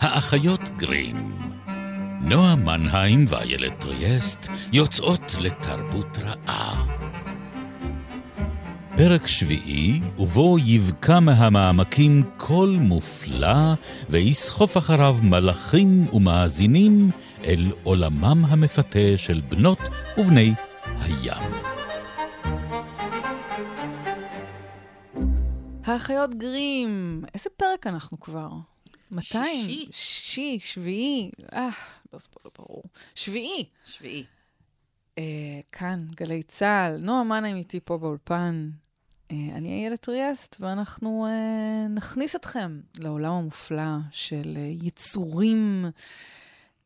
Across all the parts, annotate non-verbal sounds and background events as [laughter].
האחיות גרים. נועה מנהיים ואיילת טריאסט יוצאות לתרבות רעה. פרק שביעי, ובו יבקע מהמעמקים קול מופלא, ויסחוף אחריו מלאכים ומאזינים אל עולמם המפתה של בנות ובני הים. האחיות גרים, איזה פרק אנחנו כבר? 200? שישי. שישי, שביעי, אה, לא ספור, ברור. שביעי. שביעי. אה, כאן, גלי צה"ל, נועה מנהיים איתי פה באולפן. אה, אני איילת טריאסט, ואנחנו אה, נכניס אתכם לעולם המופלא של אה, יצורים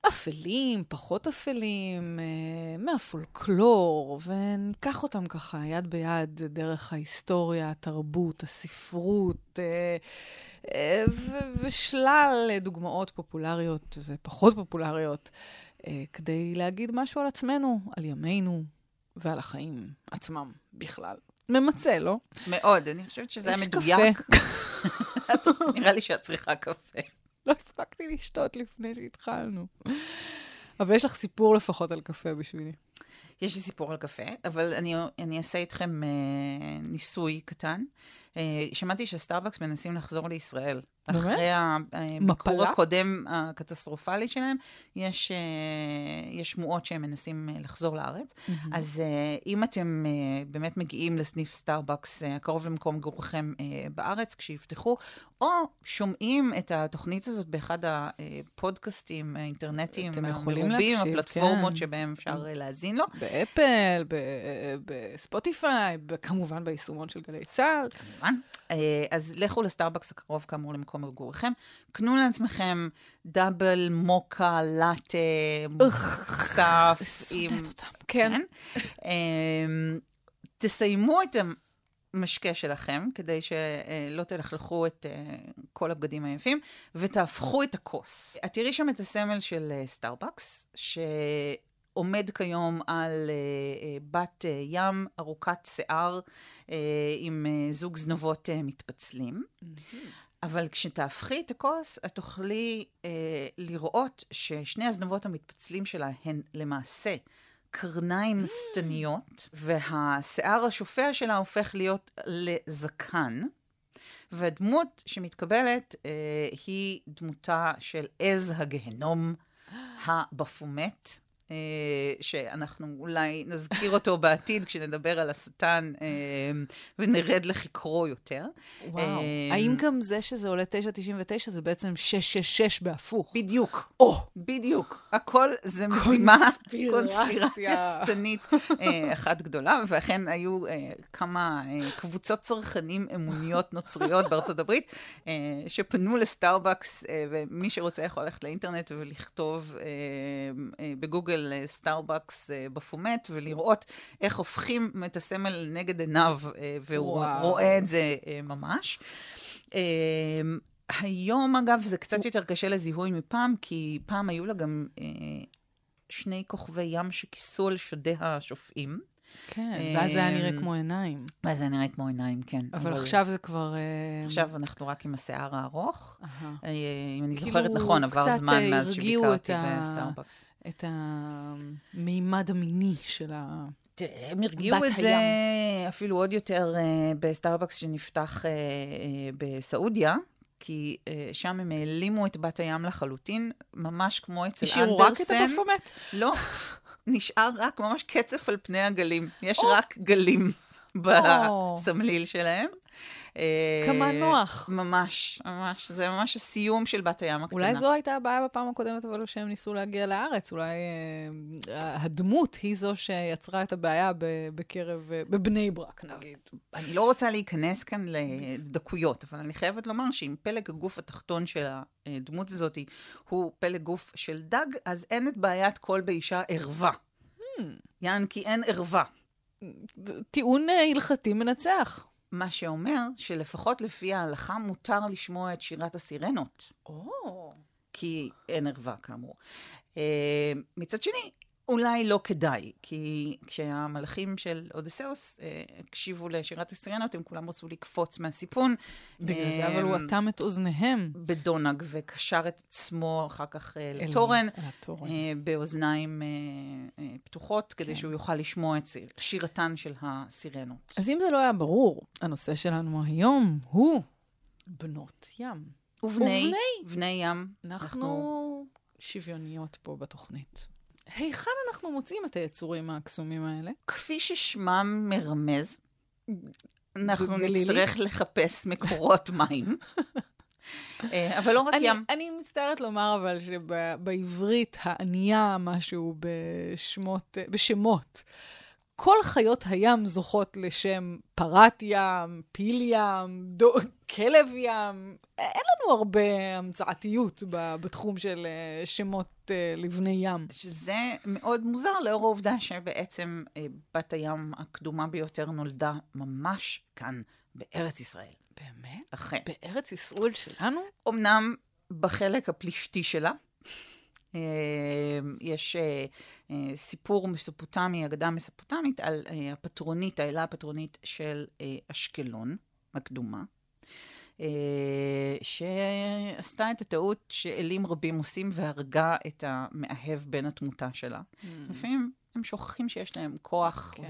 אפלים, פחות אפלים, אה, מהפולקלור, וניקח אותם ככה יד ביד דרך ההיסטוריה, התרבות, הספרות, אה, אה, ושלל דוגמאות פופולריות ופחות פופולריות, כדי להגיד משהו על עצמנו, על ימינו ועל החיים עצמם בכלל. ממצה, לא? מאוד, אני חושבת שזה היה מדויק. [laughs] נראה לי שאת צריכה קפה. לא הספקתי לשתות לפני שהתחלנו. אבל יש לך סיפור לפחות על קפה בשבילי. יש לי סיפור על קפה, אבל אני, אני אעשה איתכם אה, ניסוי קטן. אה, שמעתי שסטארבקס מנסים לחזור לישראל. באמת? אחרי הביקור מפלה? הקודם הקטסטרופלי שלהם, יש, אה, יש שמועות שהם מנסים אה, לחזור לארץ. אז אה, אם אתם אה, באמת מגיעים לסניף סטארבקס אה, הקרוב למקום מגוריכם אה, בארץ, כשיפתחו, או שומעים את התוכנית הזאת באחד הפודקאסטים האינטרנטיים המרובים, הפלטפורמות כן. שבהם אפשר אה, להאזין לו. באפל, בספוטיפיי, כמובן ביישומון של גלי צה"ל. כמובן. אה, אז לכו לסטארבקס הקרוב כאמור למקום מגוריכם, קנו לעצמכם double mocha latte מוסף. שונאת אותם. כן. אמ, תסיימו את המשקה שלכם, כדי שלא תלכלכו את אה, כל הבגדים היפים, ותהפכו את הכוס. את תראי שם את הסמל של אה, סטארבקס, שעומד כיום על אה, אה, בת אה, ים ארוכת שיער, עם זוג זנבות מתפצלים. אבל כשתהפכי את הכוס, את תוכלי אה, לראות ששני הזנבות המתפצלים שלה הן למעשה קרניים שטניות, והשיער השופע שלה הופך להיות לזקן. והדמות שמתקבלת אה, היא דמותה של עז הגהנום הבפומט, שאנחנו אולי נזכיר אותו בעתיד [laughs] כשנדבר על השטן אה, ונרד לחקרו יותר. וואו. אה, האם גם זה שזה עולה 9.99 זה בעצם 666 בהפוך? בדיוק. או! בדיוק. הכל זה [laughs] משימה, קונספירציה. שטנית אה, אחת גדולה, ואכן היו אה, כמה אה, קבוצות צרכנים אמוניות נוצריות בארצות הברית, אה, שפנו לסטארבקס, אה, ומי שרוצה יכול ללכת לאינטרנט ולכתוב אה, אה, בגוגל אה, סטארבקס אה, בפומט, ולראות איך הופכים את הסמל לנגד עיניו, אה, והוא וואו. רואה את זה ממש. היום, אגב, זה קצת יותר קשה לזיהוי מפעם, כי פעם היו לה גם אה, שני כוכבי ים שכיסו על שדי השופעים. כן, ואז זה היה נראה כמו עיניים. ואז זה נראה כמו עיניים, כן. אבל עכשיו זה כבר... עכשיו אנחנו רק עם השיער הארוך. אם אני כאילו, זוכרת נכון, עבר זמן מאז שביקרתי בסטארבקס. את המימד המיני של ה... הם הרגיעו את זה הים. אפילו עוד יותר אה, בסטארבקס שנפתח אה, אה, בסעודיה. כי אה, שם הם העלימו את בת הים לחלוטין, ממש כמו אצל אנדרסן. השאירו רק את הבפומט? לא, [laughs] נשאר רק ממש קצף על פני הגלים. יש או. רק גלים או. בסמליל שלהם. אה, כמה נוח. ממש, ממש. זה ממש הסיום של בת הים הקטנה. אולי זו הייתה הבעיה בפעם הקודמת, אבל שהם ניסו להגיע לארץ. אולי אה, הדמות היא זו שיצרה את הבעיה בקרב, אה, בבני ברק, נגיד. אני לא רוצה להיכנס כאן לדקויות, אבל אני חייבת לומר שאם פלג הגוף התחתון של הדמות הזאת הוא פלג גוף של דג, אז אין את בעיית כל באישה ערווה. יען כי אין ערווה. טיעון הלכתי מנצח. מה שאומר שלפחות לפי ההלכה מותר לשמוע את שירת הסירנות, או. כי אין ערווה כאמור. Uh, מצד שני, אולי לא כדאי, כי כשהמלאכים של אודסאוס אה, הקשיבו לשירת הסירנות, הם כולם רצו לקפוץ מהסיפון. בגלל זה, אבל הוא אטם את אוזניהם. בדונג, וקשר את עצמו אחר כך אה, לתורן. אה, באוזניים פתוחות, כדי כן. שהוא יוכל לשמוע את שירתן של הסירנות. אז אם זה לא היה ברור, הנושא שלנו היום הוא בנות ים. ובני, ובני. בני ים. אנחנו שוויוניות פה בתוכנית. היכן אנחנו מוצאים את היצורים הקסומים האלה? כפי ששמם מרמז, אנחנו? נצטרך לחפש מקורות מים. אה, אבל לא רק אני, ים. אני מצטערת לומר אבל שבעברית הענייה משהו בשמות, בשמות. כל חיות הים זוכות לשם פרת ים, פיל ים, דו, כלב ים. אין לנו הרבה המצאתיות בתחום של אה, שמות אה, לבני ים. שזה מאוד מוזר לאור העובדה שבעצם אה, בת הים הקדומה ביותר נולדה ממש כאן, בארץ ישראל. באמת? אכן. בארץ ישראל שלנו? אמנם בחלק הפלישתי שלה, יש אה, אה, סיפור מסופוטמי, אגדה מסופוטמית, על אה, הפטרונית, האלה הפטרונית של אה, אשקלון הקדומה, אה, שעשתה את הטעות שאלים רבים עושים והרגה את המאהב בן התמותה שלה. לפעמים הם שוכחים שיש להם כוח כן.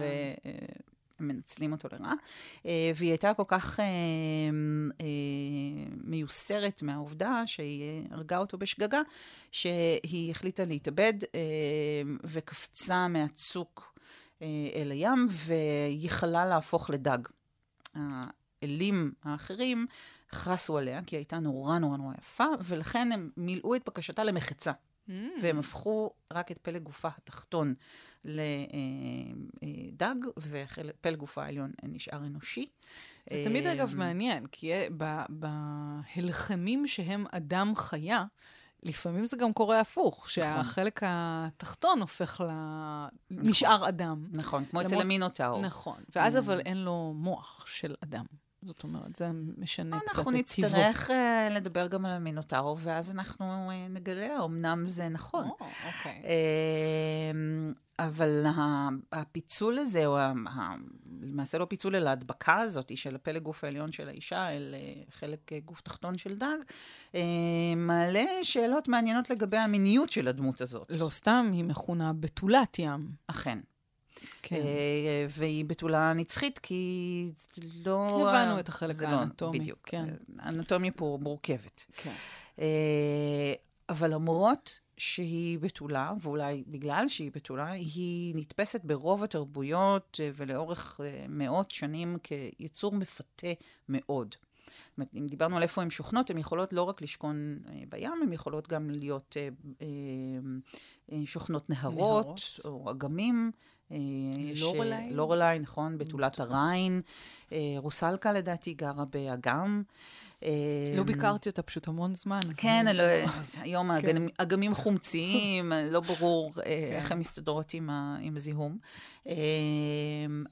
מנצלים אותו לרעה. אה, והיא הייתה כל כך אה, אה, מיוסרת מהעובדה שהיא הרגה אותו בשגגה, שהיא החליטה להתאבד וקפצה מהצוק אל הים וייחלה להפוך לדג. האלים האחרים חסו עליה, כי היא הייתה נורא נורא נורא יפה, ולכן הם מילאו את בקשתה למחצה. Mm. והם הפכו רק את פלג גופה התחתון לדג, ופלג גופה העליון נשאר אנושי. זה תמיד, אגב, אמ, מעניין, כי בהלחמים שהם אדם חיה, לפעמים זה גם קורה הפוך, שהחלק התחתון הופך ל... נשאר אדם. נכון, כמו אצל המינוטאור. נכון. ואז. אבל אין לו מוח של אדם. זאת אומרת, זה משנה קצת אנחנו את טיבו. נצטרך אה, לדבר גם על המינוטאור, ואז אנחנו אה, נגלה, אמנם זה נכון. או, אוקיי. אמ, אבל הפיצול הזה, או למעשה לא פיצול, אלא ההדבקה הזאת של הפלג גוף העליון של האישה אל אה, חלק אה, גוף תחתון של דג, אה, מעלה שאלות מעניינות לגבי המיניות של הדמות הזאת. לא סתם היא מכונה בתולת ים. אכן. כן. אה, והיא בתולה נצחית, כי לא... הבנו את החלק זה האנטומי, בדיוק. כן. האנטומיה פה מורכבת. כן. אה, אבל למרות שהיא בתולה, ואולי בגלל שהיא בתולה, היא נתפסת ברוב התרבויות אה, ולאורך מאות שנים כיצור מפתה מאוד. זאת אומרת, אם דיברנו על איפה הן שוכנות, הן יכולות לא רק לשכון בים, הן יכולות גם להיות שוכנות נהרות, נהרות. או אגמים. אה, לורליין? ש- לורליין, נכון, בתולת הריין. אה, רוסלקה לדעתי גרה באגם. אה, לא ביקרתי אותה פשוט המון זמן. כן, לא, היום אגמים [laughs] חומציים, לא ברור אה, כן. איך הן מסתדרות עם הזיהום. אה,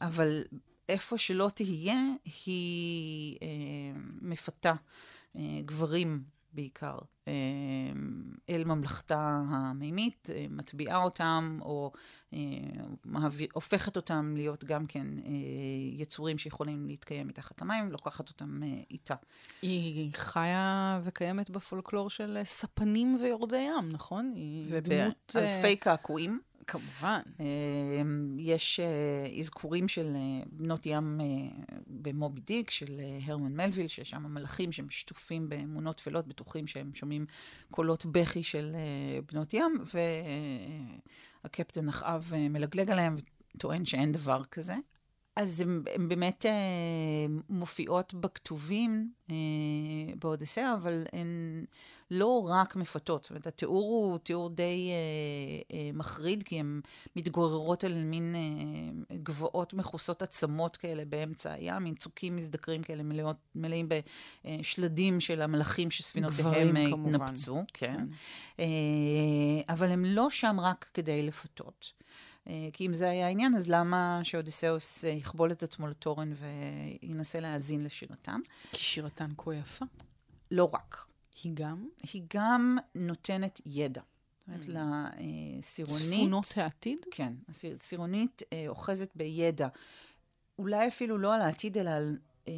אבל איפה שלא תהיה, היא אה, מפתה אה, גברים בעיקר אל ממלכתה המימית, אה, מטביעה אותם, או אה, הופכת אותם להיות גם כן אה, יצורים שיכולים להתקיים מתחת למים, לוקחת אותם איתה. היא חיה וקיימת בפולקלור של ספנים ויורדי ים, נכון? היא דמות... ובאלפי קעקועים. כמובן. אה, יש אה, אזכורים של אה, בנות ים אה, במובי דיק, של הרמן מלוויל, שיש שם מלאכים שהם שטופים באמונות טפלות, בטוחים שהם שומעים קולות בכי של בנות ים, והקפטן אחאב מלגלג עליהם וטוען שאין דבר כזה. אז הן באמת אה, מופיעות בכתובים אה, באודסאה, אבל הן לא רק מפתות. זאת אומרת, התיאור הוא תיאור די אה, אה, מחריד, כי הן מתגוררות על מין אה, גבעות מכוסות עצמות כאלה באמצע הים, מין צוקים מזדקרים כאלה מלאות, מלאים בשלדים של המלאכים שספינותיהם גברים, אה, כמובן. התנפצו. כן. כן. אה, אבל הם לא שם רק כדי לפתות. אה, כי אם זה היה העניין, אז למה שאודיסאוס אה, יכבול את עצמו לתורן וינסה להאזין לשירתם? כי שירתן כה יפה. לא רק. היא גם? היא גם נותנת ידע. זאת אומרת, לסירונית... צפונות העתיד? כן, הסירונית אה, אוחזת בידע. אולי אפילו לא על העתיד, אלא על אה,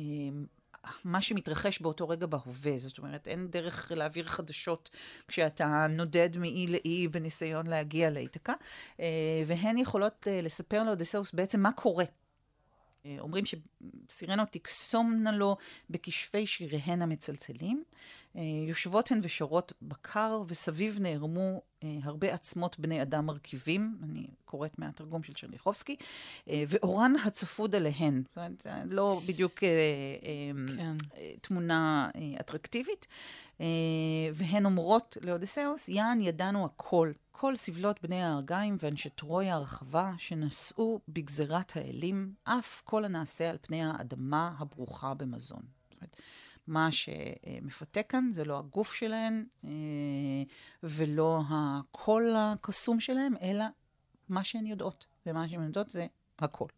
מה שמתרחש באותו רגע בהווה. זאת אומרת, אין דרך להעביר חדשות כשאתה נודד מאי לאי בניסיון להגיע לאיתקה, אה, והן יכולות אה, לספר לאודסאוס בעצם מה קורה. אה, אומרים שסירנות תקסומנה לו בכשפי שיריהן המצלצלים. אה, יושבות הן ושרות בקר, וסביב נערמו אה, הרבה עצמות בני אדם מרכיבים, אני קוראת מהתרגום של שרליחובסקי, ואורן הצפוד עליהן. זאת אומרת, לא בדיוק כן. תמונה אטרקטיבית. והן אומרות לאודסאוס, יען ידענו הכל. כל סבלות בני הארגיים ואנשי טרויה הרחבה, שנשאו בגזרת האלים, אף כל הנעשה על פני האדמה הברוכה במזון. מה שמפתה כאן זה לא הגוף שלהן אה, ולא הקול הקסום שלהן, אלא מה שהן יודעות. ומה שהן יודעות זה הכל.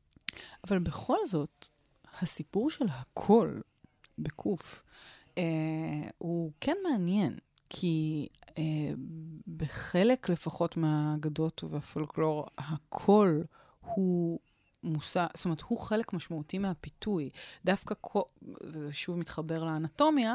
אבל בכל זאת, הסיפור של הכל, בקוף, אה, הוא כן מעניין. כי בחלק לפחות מהאגדות והפולקלור, הקול הוא מושא, זאת אומרת, הוא חלק משמעותי מהפיתוי. דווקא, וזה שוב מתחבר לאנטומיה,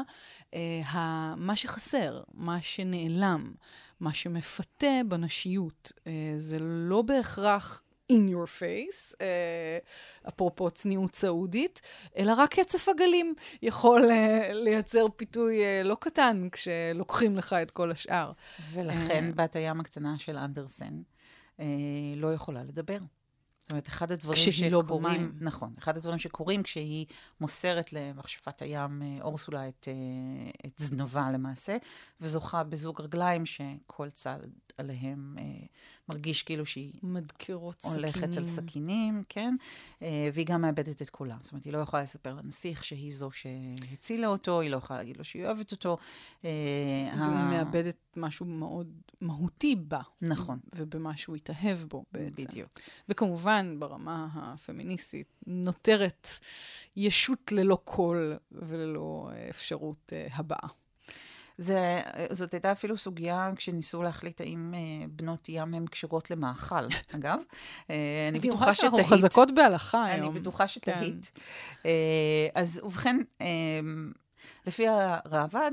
אה, מה שחסר, מה שנעלם, מה שמפתה בנשיות, אה, זה לא בהכרח in your face, uh, אפרופו צניעות סעודית, אלא רק קצף הגלים יכול uh, לייצר פיתוי uh, לא קטן כשלוקחים לך את כל השאר. ולכן uh, בת הים הקטנה של אנדרסן uh, לא יכולה לדבר. זאת אומרת, אחד הדברים כשהיא לא שקורים... לא במים. נכון, אחד הדברים שקורים כשהיא מוסרת למכשפת הים אורסולה את, את זנבה למעשה, וזוכה בזוג רגליים שכל צד עליהם מרגיש כאילו שהיא... מדקרות סכינים. הולכת על סכינים, כן? אה, והיא גם מאבדת את כולה. זאת אומרת, היא לא יכולה לספר לנסיך שהיא זו שהצילה אותו, היא לא יכולה להגיד לו שהיא אוהבת אותו. אה, היא גם. מאבדת משהו מאוד מהותי בה. נכון. ובמה שהוא התאהב בו בעצם. בדיוק. וכמובן, ברמה הפמיניסטית, נותרת ישות ללא קול וללא אפשרות אה, הבעה. זה, זאת הייתה אפילו סוגיה כשניסו להחליט האם אה, בנות ים הן קשורות למאכל, [laughs] אגב. אה, אני בטוחה שתהית. אנחנו חזקות בהלכה היום. אני בטוחה שתהית. כן. אה, אז ובכן, אה, לפי הראב"ד,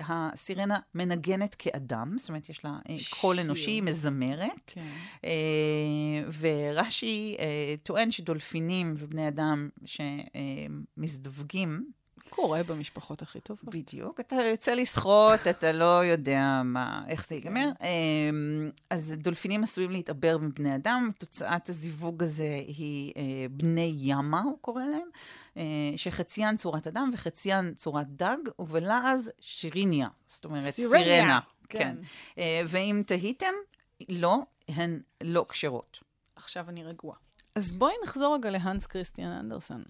הסירנה מנגנת כאדם, זאת אומרת, יש לה קול אנושי, היא מזמרת. כן. ורש"י טוען שדולפינים ובני אדם שמזדווגים, קורה במשפחות הכי טובות. בדיוק. אתה יוצא לשחות, אתה לא יודע מה, איך זה ייגמר. כן. אמ, אז דולפינים עשויים להתעבר מבני אדם. תוצאת הזיווג הזה היא אה, בני ימה, הוא קורא להם, אה, שחציין צורת אדם וחציין צורת דג, ובלעז שיריניה. זאת אומרת, סירניה. סירנה. כן. כן. אה, ואם תהיתם, לא, הן לא כשרות. עכשיו אני רגועה. אז בואי נחזור רגע להאנס כריסטיאן אנדרסון.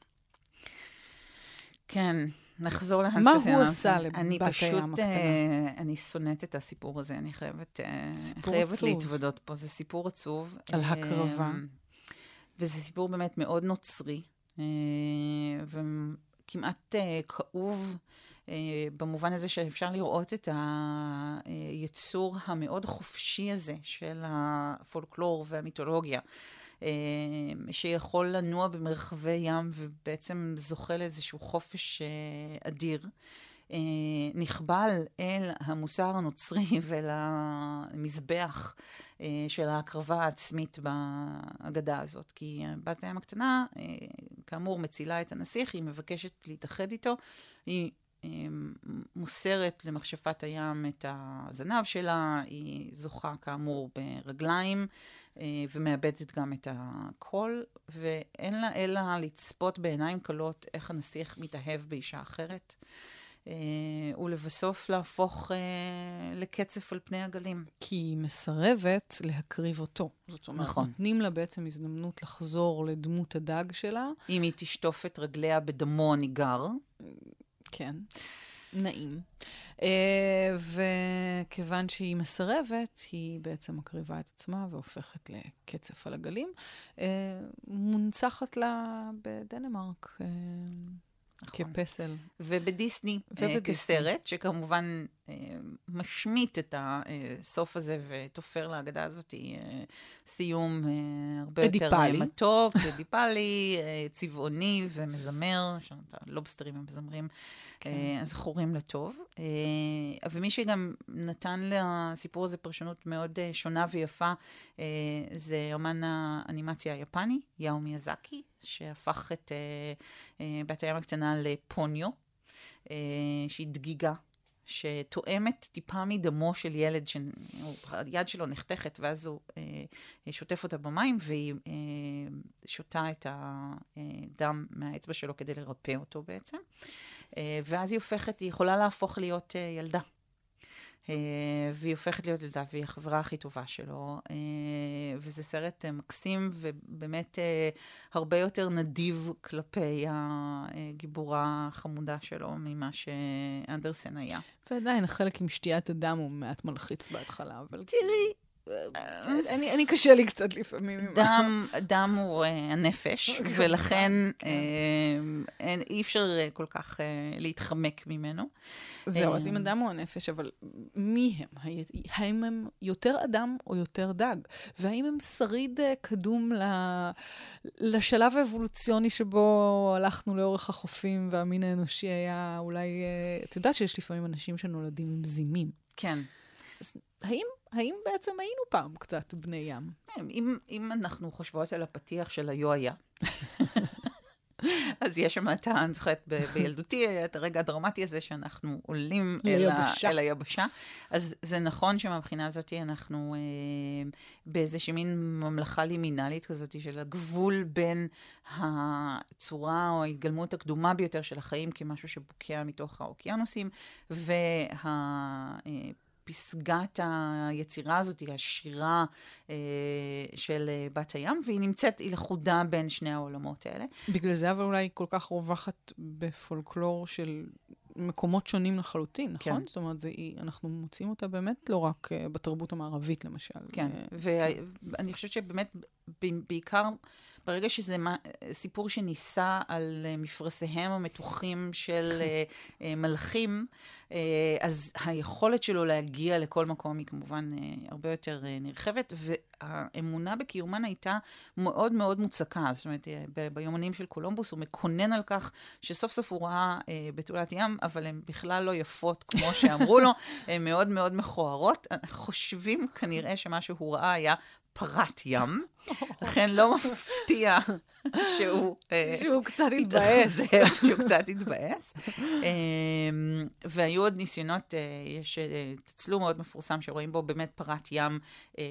כן, נחזור להנס מה הוא עשה לבת הים הקטנה? אה, אני שונאת את הסיפור הזה, אני חייבת, אה, חייבת להתוודות פה. זה סיפור עצוב. על אה, הקרבה. וזה סיפור באמת מאוד נוצרי, אה, וכמעט אה, כאוב. במובן הזה שאפשר לראות את היצור המאוד חופשי הזה של הפולקלור והמיתולוגיה. אה, שיכול לנוע במרחבי ים ובעצם זוכה לאיזשהו חופש אה, אדיר. אה, נכבל אל המוסר הנוצרי [laughs] ואל המזבח של ההקרבה העצמית בהגדה הזאת. כי בת הים הקטנה, כאמור, מצילה את הנסיך, היא מבקשת להתאחד איתו, היא מוסרת למכשפת הים את הזנב שלה, היא זוכה כאמור ברגליים אה, ומאבדת גם את הקול, ואין לה אלא לצפות בעיניים כלות איך הנסיך מתאהב באישה אחרת. אה, ולבסוף להפוך אה, לקצף על פני הגלים. כי היא מסרבת להקריב אותו. זאת אומרת, נכון. נותנים לה בעצם הזדמנות לחזור לדמות הדג שלה. אם היא תשטוף את רגליה בדמו הניגר. כן, נעים. Uh, וכיוון שהיא מסרבת, היא בעצם מקריבה את עצמה והופכת לקצף על הגלים. Uh, מונצחת לה בדנמרק. Uh, נכון. כפסל. ובדיסני, אה, ובדיסני. כסרט, שכמובן אה, משמיט את הסוף הזה ותופר להגדה הזאת אה, סיום אה, הרבה יותר אה, אדיפלי. מתוק, [laughs] אדיפלי, אה, צבעוני ומזמר, יש לנו את הלובסטרים המזמרים כן. אה, הזכורים לטוב. אה, ומי שגם נתן לסיפור הזה פרשנות מאוד אה, שונה ויפה, אה, זה אמן האנימציה היפני, יאו מיאזקי, שהפך את אה, אה, בת הים הקטנה לפוניו, אה, שהיא דגיגה. שתואמת טיפה מדמו של ילד, שהיד שלו נחתכת, ואז הוא אה, שוטף אותה במים, והיא אה, שותה את הדם מהאצבע שלו כדי לרפא אותו בעצם. אה, ואז היא הופכת, היא יכולה להפוך להיות אה, ילדה. אה, והיא הופכת להיות ילדה, והיא החברה הכי טובה שלו. אה, וזה סרט אה, מקסים, ובאמת הרבה יותר נדיב כלפי הגיבורה החמודה שלו ממה שאנדרסן היה. ועדיין, החלק עם שתיית הדם הוא מעט מלחיץ בהתחלה, אבל תראי, אני, אני קשה לי קצת לפעמים. דם, דם הוא uh, הנפש, כן, ולכן כן. uh, אין, אי אפשר uh, כל כך uh, להתחמק ממנו. זהו, אז אה, אם אדם הוא הנפש, אבל מי הם? האם הם יותר אדם או יותר דג? והאם הם שריד אה, קדום ל- לשלב האבולוציוני שבו הלכנו לאורך החופים והמין האנושי היה אולי... אה, את יודעת שיש לפעמים אנשים שנולדים עם זימים. כן. האם, האם בעצם היינו פעם קצת בני ים? אם, אם אנחנו חושבות על הפתיח של היו היה, [laughs] אז יש שם את, אני זוכרת, ב- בילדותי, את הרגע הדרמטי הזה שאנחנו עולים ליבשה. אל היבשה. אז זה נכון שמבחינה הזאת אנחנו אה, באיזושהי מין ממלכה לימינלית כזאת של הגבול בין הצורה או ההתגלמות הקדומה ביותר של החיים כמשהו שבוקע מתוך האוקיינוסים, וה... אה, פסגת היצירה הזאת, היא השירה אה, של אה, בת הים, והיא נמצאת, היא לכודה בין שני העולמות האלה. בגלל זה אבל אולי כל כך רווחת בפולקלור של מקומות שונים לחלוטין, נכון? כן. זאת אומרת, זה, היא- אנחנו מוצאים אותה באמת לא רק uh, בתרבות המערבית, למשל. כן, אה, ואני חושבת שבאמת, בעיקר ברגע שזה סיפור שנישא על אה, מפרשיהם המתוחים של אה, אה, מלכים, אז היכולת שלו להגיע לכל מקום היא כמובן הרבה יותר נרחבת, והאמונה בקיומן הייתה מאוד מאוד מוצקה. זאת אומרת, ביומנים של קולומבוס הוא מקונן על כך שסוף סוף הוא ראה אה, בתולת ים, אבל הן בכלל לא יפות כמו שאמרו לו, הן מאוד מאוד מכוערות. חושבים כנראה שמה שהוא ראה היה פרת ים, לכן לא מפתיע שהוא... אה, שהוא קצת התבאס. שהוא קצת התבאס. אמ, והיו עוד ניסיונות, אה, יש אה, תצלום מאוד מפורסם שרואים בו באמת פרת ים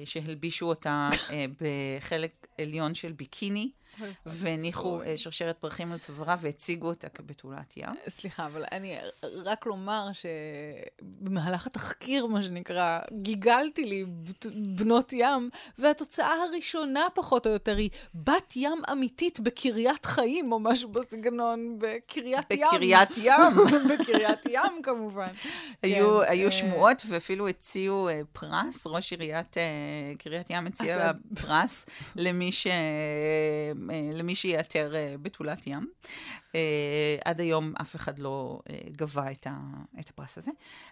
שהלבישו אותה בחלק עליון של ביקיני, [laughs] והניחו. אה, שרשרת פרחים על צווארה והציגו אותה כבתולת ים. סליחה, אבל אני רק לומר שבמהלך התחקיר, מה שנקרא, גיגלתי לי בנות ים, והתוצאה הראשונה, פחות או יותר, היא בת ים אמיתית בקריית חיים, או משהו בסגנון, בקריית ים. בקריית ים. [laughs] בקריית ים, כמובן. היו, כן, היו אה, שמועות ואפילו הציעו אה, פרס, ראש עיריית קריית ים הציע עשה- פרס למי, ש, למי שיאתר אה, בתולת ים. אה, עד היום אף אחד לא אה, גבה את, הפרס הזה,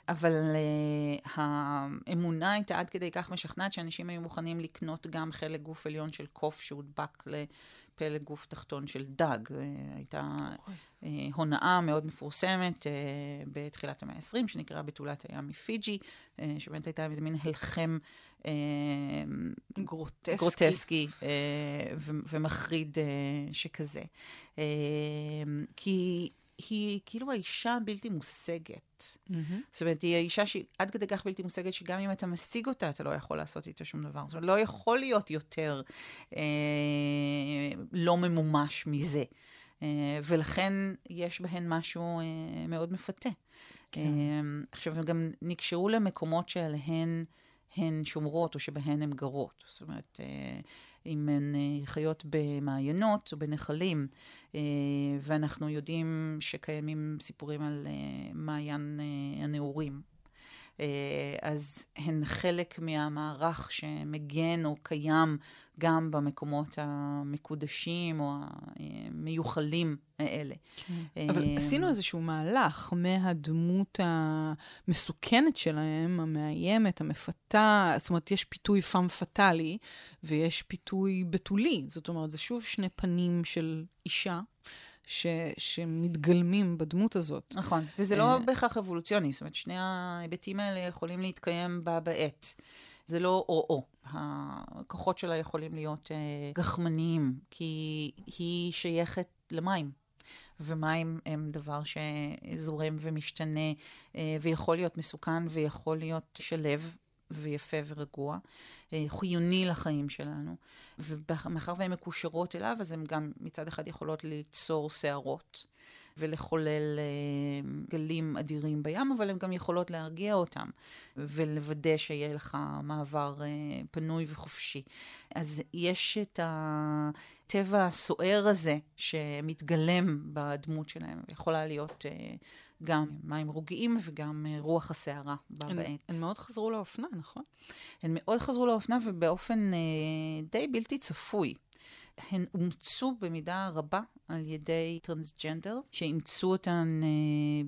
אבל אה, האמונה הייתה עד כדי כך משכנעת שאנשים היו מוכנים לקנות גם חלק גוף עליון של קוף שהודבק לפלג גוף תחתון של דג. אה, הייתה אה, הונאה מאוד מפורסמת אה, בתחילת המאה ה-20, שנקראה בתולת הים מפיג'י, שבאמת הייתה איזה מין הלחם גרוטסקי. גרוטסקי ומחריד שכזה. כי היא כאילו האישה הבלתי מושגת. מהמם. זאת אומרת, היא האישה שהיא עד כדי כך בלתי מושגת, שגם אם אתה משיג אותה, אתה לא יכול לעשות איתה שום דבר. זאת אומרת, לא יכול להיות יותר אה, לא ממומש מזה. אה, ולכן יש בהן משהו אה, מאוד מפתה. כן. אה, עכשיו, הן גם נקשרו למקומות שעליהן הן שומרות, או שבהן הן גרות. זאת אומרת, אה, אם הן אה, חיות במעיינות או בנחלים, אה, ואנחנו יודעים שקיימים סיפורים על מעיין הנעורים. אז הן חלק מהמערך שמגן או קיים גם במקומות המקודשים או המיוחלים האלה. כן. אבל עשינו איזשהו מהלך מהדמות המסוכנת שלהם, המאיימת, המפתה, זאת אומרת, יש פיתוי פאם פטאלי ויש פיתוי בתולי. זאת אומרת, זה שוב שני פנים של אישה. ש, שמתגלמים בדמות הזאת. נכון, וזה לא בהכרח אבולוציוני, זאת אומרת, שני ההיבטים האלה יכולים להתקיים בה בעת. זה לא או-או. הכוחות שלה יכולים להיות אה, גחמניים, כי היא שייכת למים. ומים הם דבר שזורם ומשתנה, אה, ויכול להיות מסוכן ויכול להיות שלב ויפה ורגוע, אה, חיוני לחיים שלנו. ומאחר והן מקושרות אליו, אז הן גם מצד אחד יכולות ליצור שערות. ולחולל אה, גלים אדירים בים, אבל הן גם יכולות להרגיע אותם ולוודא שיהיה לך מעבר אה, פנוי וחופשי. אז יש את הטבע הסוער הזה שמתגלם בדמות שלהם, יכולה להיות גם מים רוגעים וגם רוח הסערה בה הן, בעת. הן מאוד חזרו לאופנה, נכון? הן מאוד חזרו לאופנה ובאופן אה, די בלתי צפוי. הן אומצו במידה רבה על ידי טרנסג'נדר, שאימצו אותן אה,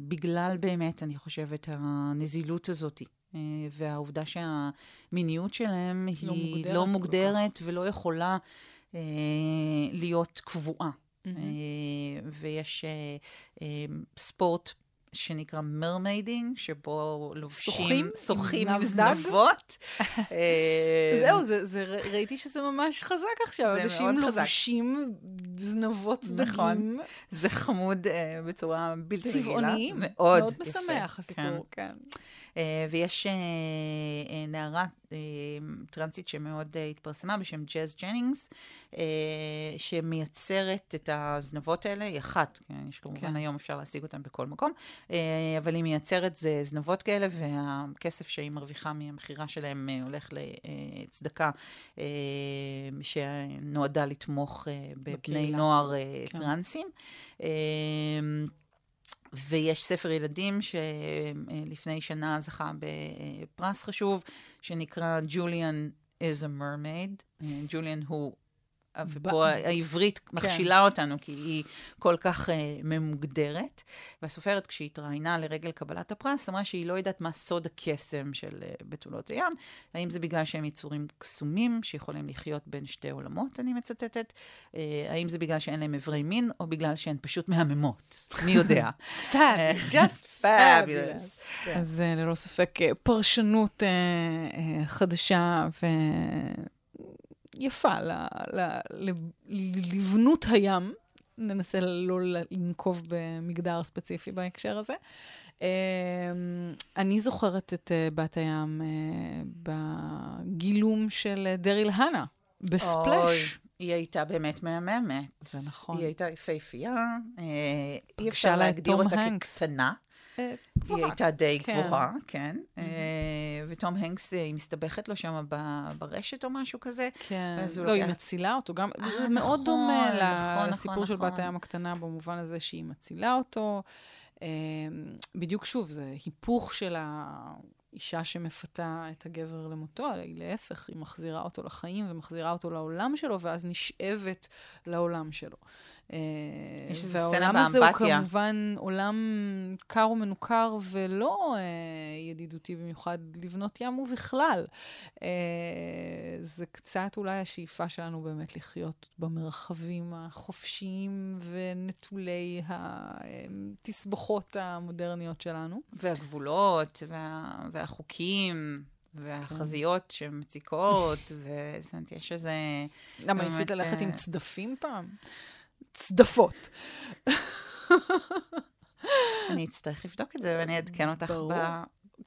בגלל באמת, אני חושבת, הנזילות הזאת. אה, והעובדה שהמיניות שלהם לא היא מוגדרת לא מוגדרת ולא יכולה אה, להיות קבועה. Mm-hmm. אה, ויש אה, אה, ספורט שנקרא mermaiding, שבו לובשים... שוחים? עם זנבות. [laughs] אה, זהו, זה, זה, ראיתי שזה ממש חזק עכשיו. אנשים לובשים זנבות דגים. נכון. זה חמוד אה, בצורה בלתי רגילה. צבעוני, מאוד, מאוד משמח הסיפור, כן. אה, ויש אה, אה, נערה טרנסית שמאוד התפרסמה בשם ג'אז ג'נינגס, שמייצרת את הזנבות האלה, היא אחת, כן, יש כמובן כן. היום אפשר להשיג אותן בכל מקום, אבל היא מייצרת זנבות כאלה, והכסף שהיא מרוויחה מהמכירה שלהם הולך לצדקה שנועדה לתמוך בבני בקהילה. נוער כן. טרנסים. ויש ספר ילדים שלפני שנה זכה בפרס חשוב, שנקרא Julian is a mermaid. ג'וליאן הוא ופה העברית כן. מכשילה אותנו, כי היא כל כך uh, ממוגדרת. והסופרת, כשהיא התראיינה לרגל קבלת הפרס, אמרה שהיא לא יודעת מה סוד הקסם של uh, בתולות הים. האם זה בגלל שהם יצורים קסומים, שיכולים לחיות בין שתי עולמות, אני מצטטת? Uh, האם זה בגלל שאין להם אברי מין, או בגלל שהן פשוט מהממות? מי יודע? [laughs] [laughs] Just fabulous. כן. אז ללא ספק, פרשנות חדשה ו... יפה ל, ל, ל, לבנות הים. ננסה לא לנקוב במגדר ספציפי בהקשר הזה. אמ, אני זוכרת את אה, בת הים אה, בגילום של דריל הנה, בספלאש. היא הייתה באמת מהממת. זה נכון. היא הייתה יפהפייה, אה, אי אפשר להגדיר אותה כקטנה. גבוהה. היא הייתה די כן. גבוהה, כן. Mm-hmm. ותום הנקס, היא מסתבכת לו שם ברשת או משהו כזה. כן. לא, לוקח... היא מצילה אותו גם. 아, זה נכון, מאוד דומה נכון, לסיפור נכון, של נכון. בת הים הקטנה, במובן הזה שהיא מצילה אותו. בדיוק שוב, זה היפוך של האישה שמפתה את הגבר למותו, היא להפך, היא מחזירה אותו לחיים ומחזירה אותו לעולם שלו, ואז נשאבת לעולם שלו. אה, יש איזו סצנה באמבטיה. והעולם הזה הוא כמובן עולם קר ומנוכר ולא אה, ידידותי במיוחד לבנות ים ובכלל. אה, זה קצת אולי השאיפה שלנו באמת לחיות במרחבים החופשיים ונטולי התסבוכות המודרניות שלנו. והגבולות וה... והחוקים. והחזיות כן. שמציקות, וזאת אומרת, יש איזה... למה, ניסית ללכת עם צדפים פעם? צדפות. אני אצטרך לבדוק את זה ואני אעדכן אותך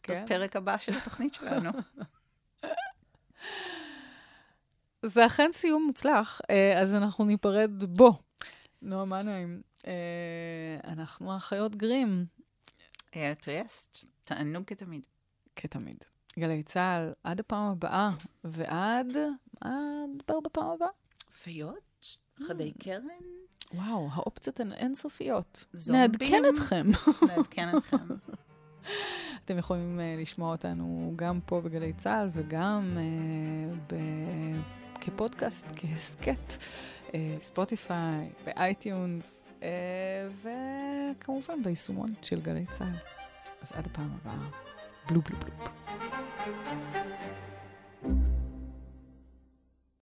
כן. בפרק הבא של התוכנית שלנו. זה אכן סיום מוצלח, אה, אז אנחנו ניפרד בו. נועה מנהיים, אה, אנחנו האחיות גרים. אייל טריאסט, תענוג כתמיד. כתמיד. גלי צה"ל, עד הפעם הבאה, ועד... מה נדבר בפעם הבאה? פיות? חדי קרן? וואו, האופציות הן אינסופיות. זומבים. נעדכן אתכם. נעדכן אתכם. [laughs] אתם יכולים אה, לשמוע אותנו גם פה בגלי צה"ל וגם אה, ב- כפודקאסט, כהסכת, אה, Spotify, ב iTunes, אה, וכמובן ביישומון של גלי צה"ל. אז עד הפעם הבאה, בלו בלו בלו.